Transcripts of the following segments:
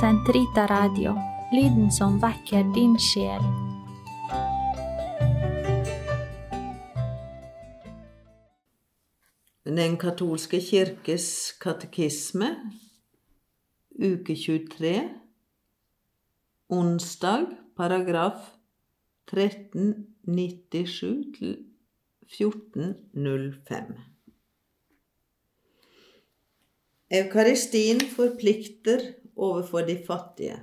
Sentrita Radio, lyden som vekker din sjel. Den katolske kirkes katekisme, uke 23, onsdag, paragraf 1397 til 1405. Eukaristien forplikter overfor de fattige.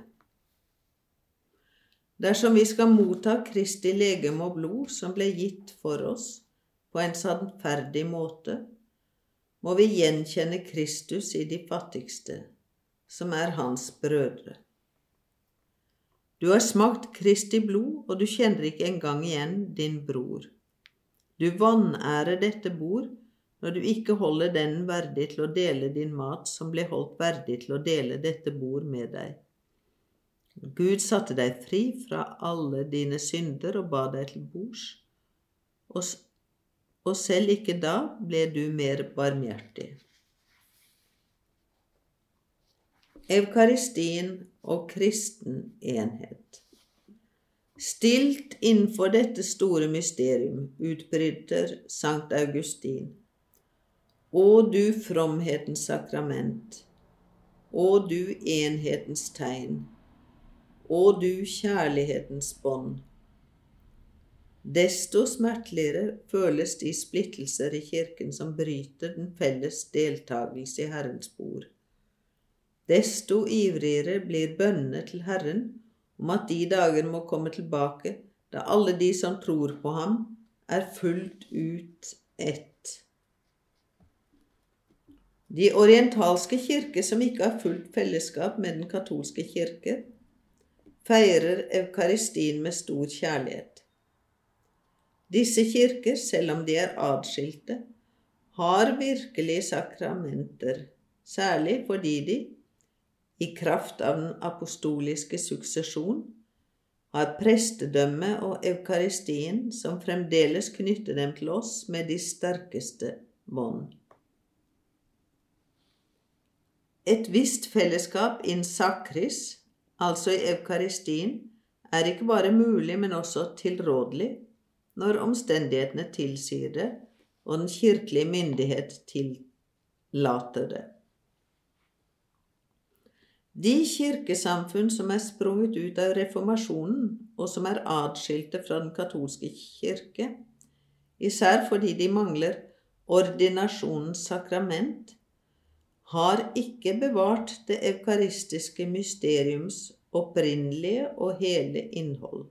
Dersom vi skal motta Kristi legeme og blod som ble gitt for oss på en sannferdig måte, må vi gjenkjenne Kristus i de fattigste, som er hans brødre. Du har smakt Kristi blod, og du kjenner ikke engang igjen din bror. Du vanærer dette bord når du ikke holder den verdig til å dele din mat som ble holdt verdig til å dele dette bord med deg. Gud satte deg fri fra alle dine synder og ba deg til bords, og, og selv ikke da ble du mer barmhjertig. Eukaristien og kristen enhet. Stilt innenfor dette store mysterium utbryter Sankt Augustin. Å du fromhetens sakrament, å du enhetens tegn, å du kjærlighetens bånd. Desto smerteligere føles de splittelser i kirken som bryter den felles deltakelse i Herrens bord. Desto ivrigere blir bønnene til Herren om at de dager må komme tilbake da alle de som tror på ham, er fullt ut ett. De orientalske kirker som ikke har fullt fellesskap med den katolske kirke, feirer eukaristien med stor kjærlighet. Disse kirker, selv om de er adskilte, har virkelige sakramenter, særlig fordi de, i kraft av den apostoliske suksesjon, har prestedømme og eukaristien som fremdeles knytter dem til oss med de sterkeste bånd. Et visst fellesskap in sacris, altså i eukaristien, er ikke bare mulig, men også tilrådelig når omstendighetene tilsier det og den kirkelige myndighet tillater det. De kirkesamfunn som er sprunget ut av reformasjonen, og som er adskilte fra den katolske kirke, især fordi de mangler ordinasjonens sakrament, har ikke bevart det eukaristiske mysteriums opprinnelige og hele innhold.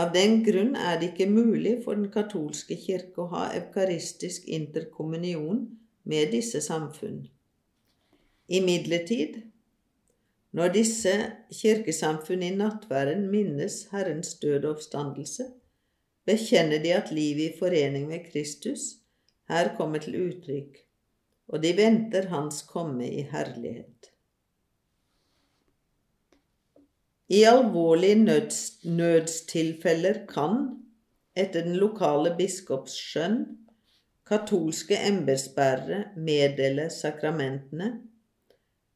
Av den grunn er det ikke mulig for den katolske kirke å ha eukaristisk interkommunion med disse samfunn. Imidlertid, når disse kirkesamfunn i nattværen minnes Herrens død og oppstandelse, bekjenner de at livet i forening med Kristus her kommer til uttrykk, og de venter Hans komme i herlighet. I alvorlige nøds, nødstilfeller kan, etter den lokale biskops skjønn, katolske embetsbærere meddele sakramentene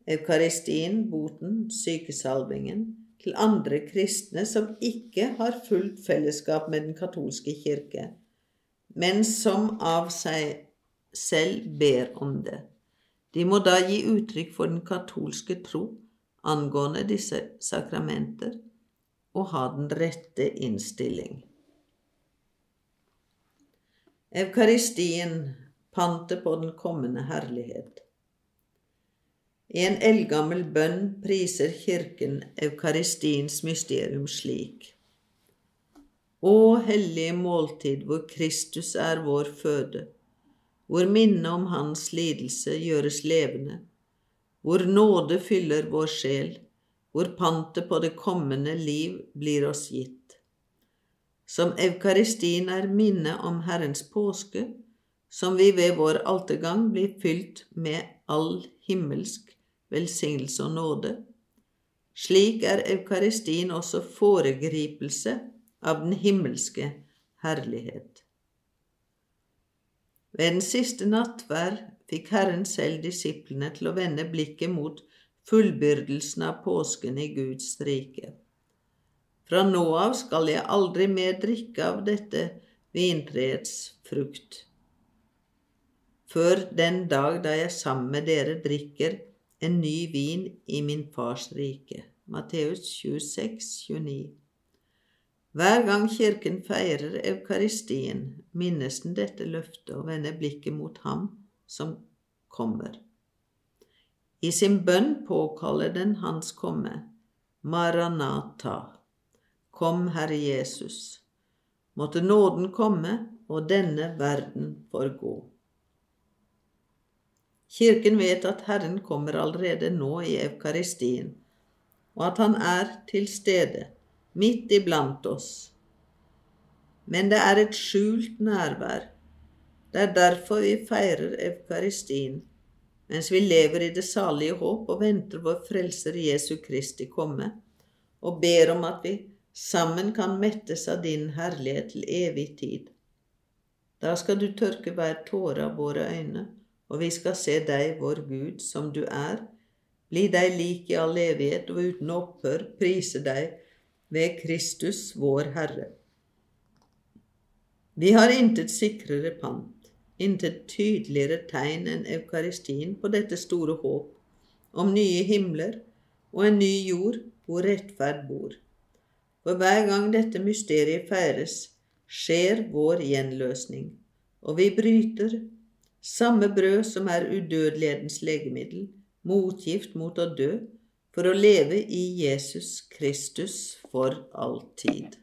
eukaristien, boten, sykesalvingen, til andre kristne som ikke har fullt fellesskap med den katolske kirke, men som av seg selv ber om det. De må da gi uttrykk for den katolske tro angående disse sakramenter og ha den rette innstilling. Eukaristien pantet på den kommende herlighet. I en eldgammel bønn priser Kirken eukaristiens mysterium slik. Å hellige måltid hvor Kristus er vår føde, hvor minnet om Hans lidelse gjøres levende, hvor nåde fyller vår sjel, hvor pantet på det kommende liv blir oss gitt. Som eukaristien er minnet om Herrens påske, som vi ved vår altergang blir fylt med all himmelsk velsignelse og nåde. Slik er eukaristien også foregripelse av den himmelske herlighet. Ved den siste nattvær fikk Herren selv disiplene til å vende blikket mot fullbyrdelsen av påsken i Guds rike. Fra nå av skal jeg aldri mer drikke av dette vintreets frukt, før den dag da jeg sammen med dere drikker en ny vin i min fars rike. Matteus 26, 29. Hver gang Kirken feirer Eukaristien, minnes den dette løftet og vender blikket mot ham som kommer. I sin bønn påkaller den hans komme, Maranata. Kom, Herre Jesus. Måtte nåden komme og denne verden forgå. Kirken vet at Herren kommer allerede nå i Eukaristien, og at Han er til stede, midt iblant oss. Men det er et skjult nærvær. Det er derfor vi feirer Eukaristien, mens vi lever i det salige håp og venter vår Frelser Jesu Kristi komme, og ber om at vi sammen kan mettes av din herlighet til evig tid. Da skal du tørke hver tåre av våre øyne, og vi skal se deg, vår Gud, som du er, bli deg lik i all evighet og uten opphør prise deg ved Kristus, vår Herre. Vi har intet sikrere pant, intet tydeligere tegn enn Eukaristien på dette store håp om nye himler og en ny jord hvor rettferd bor. For hver gang dette mysteriet feires, skjer vår gjenløsning, og vi bryter samme brød som er udødelighetens legemiddel, motgift mot å dø, for å leve i Jesus Kristus for all tid.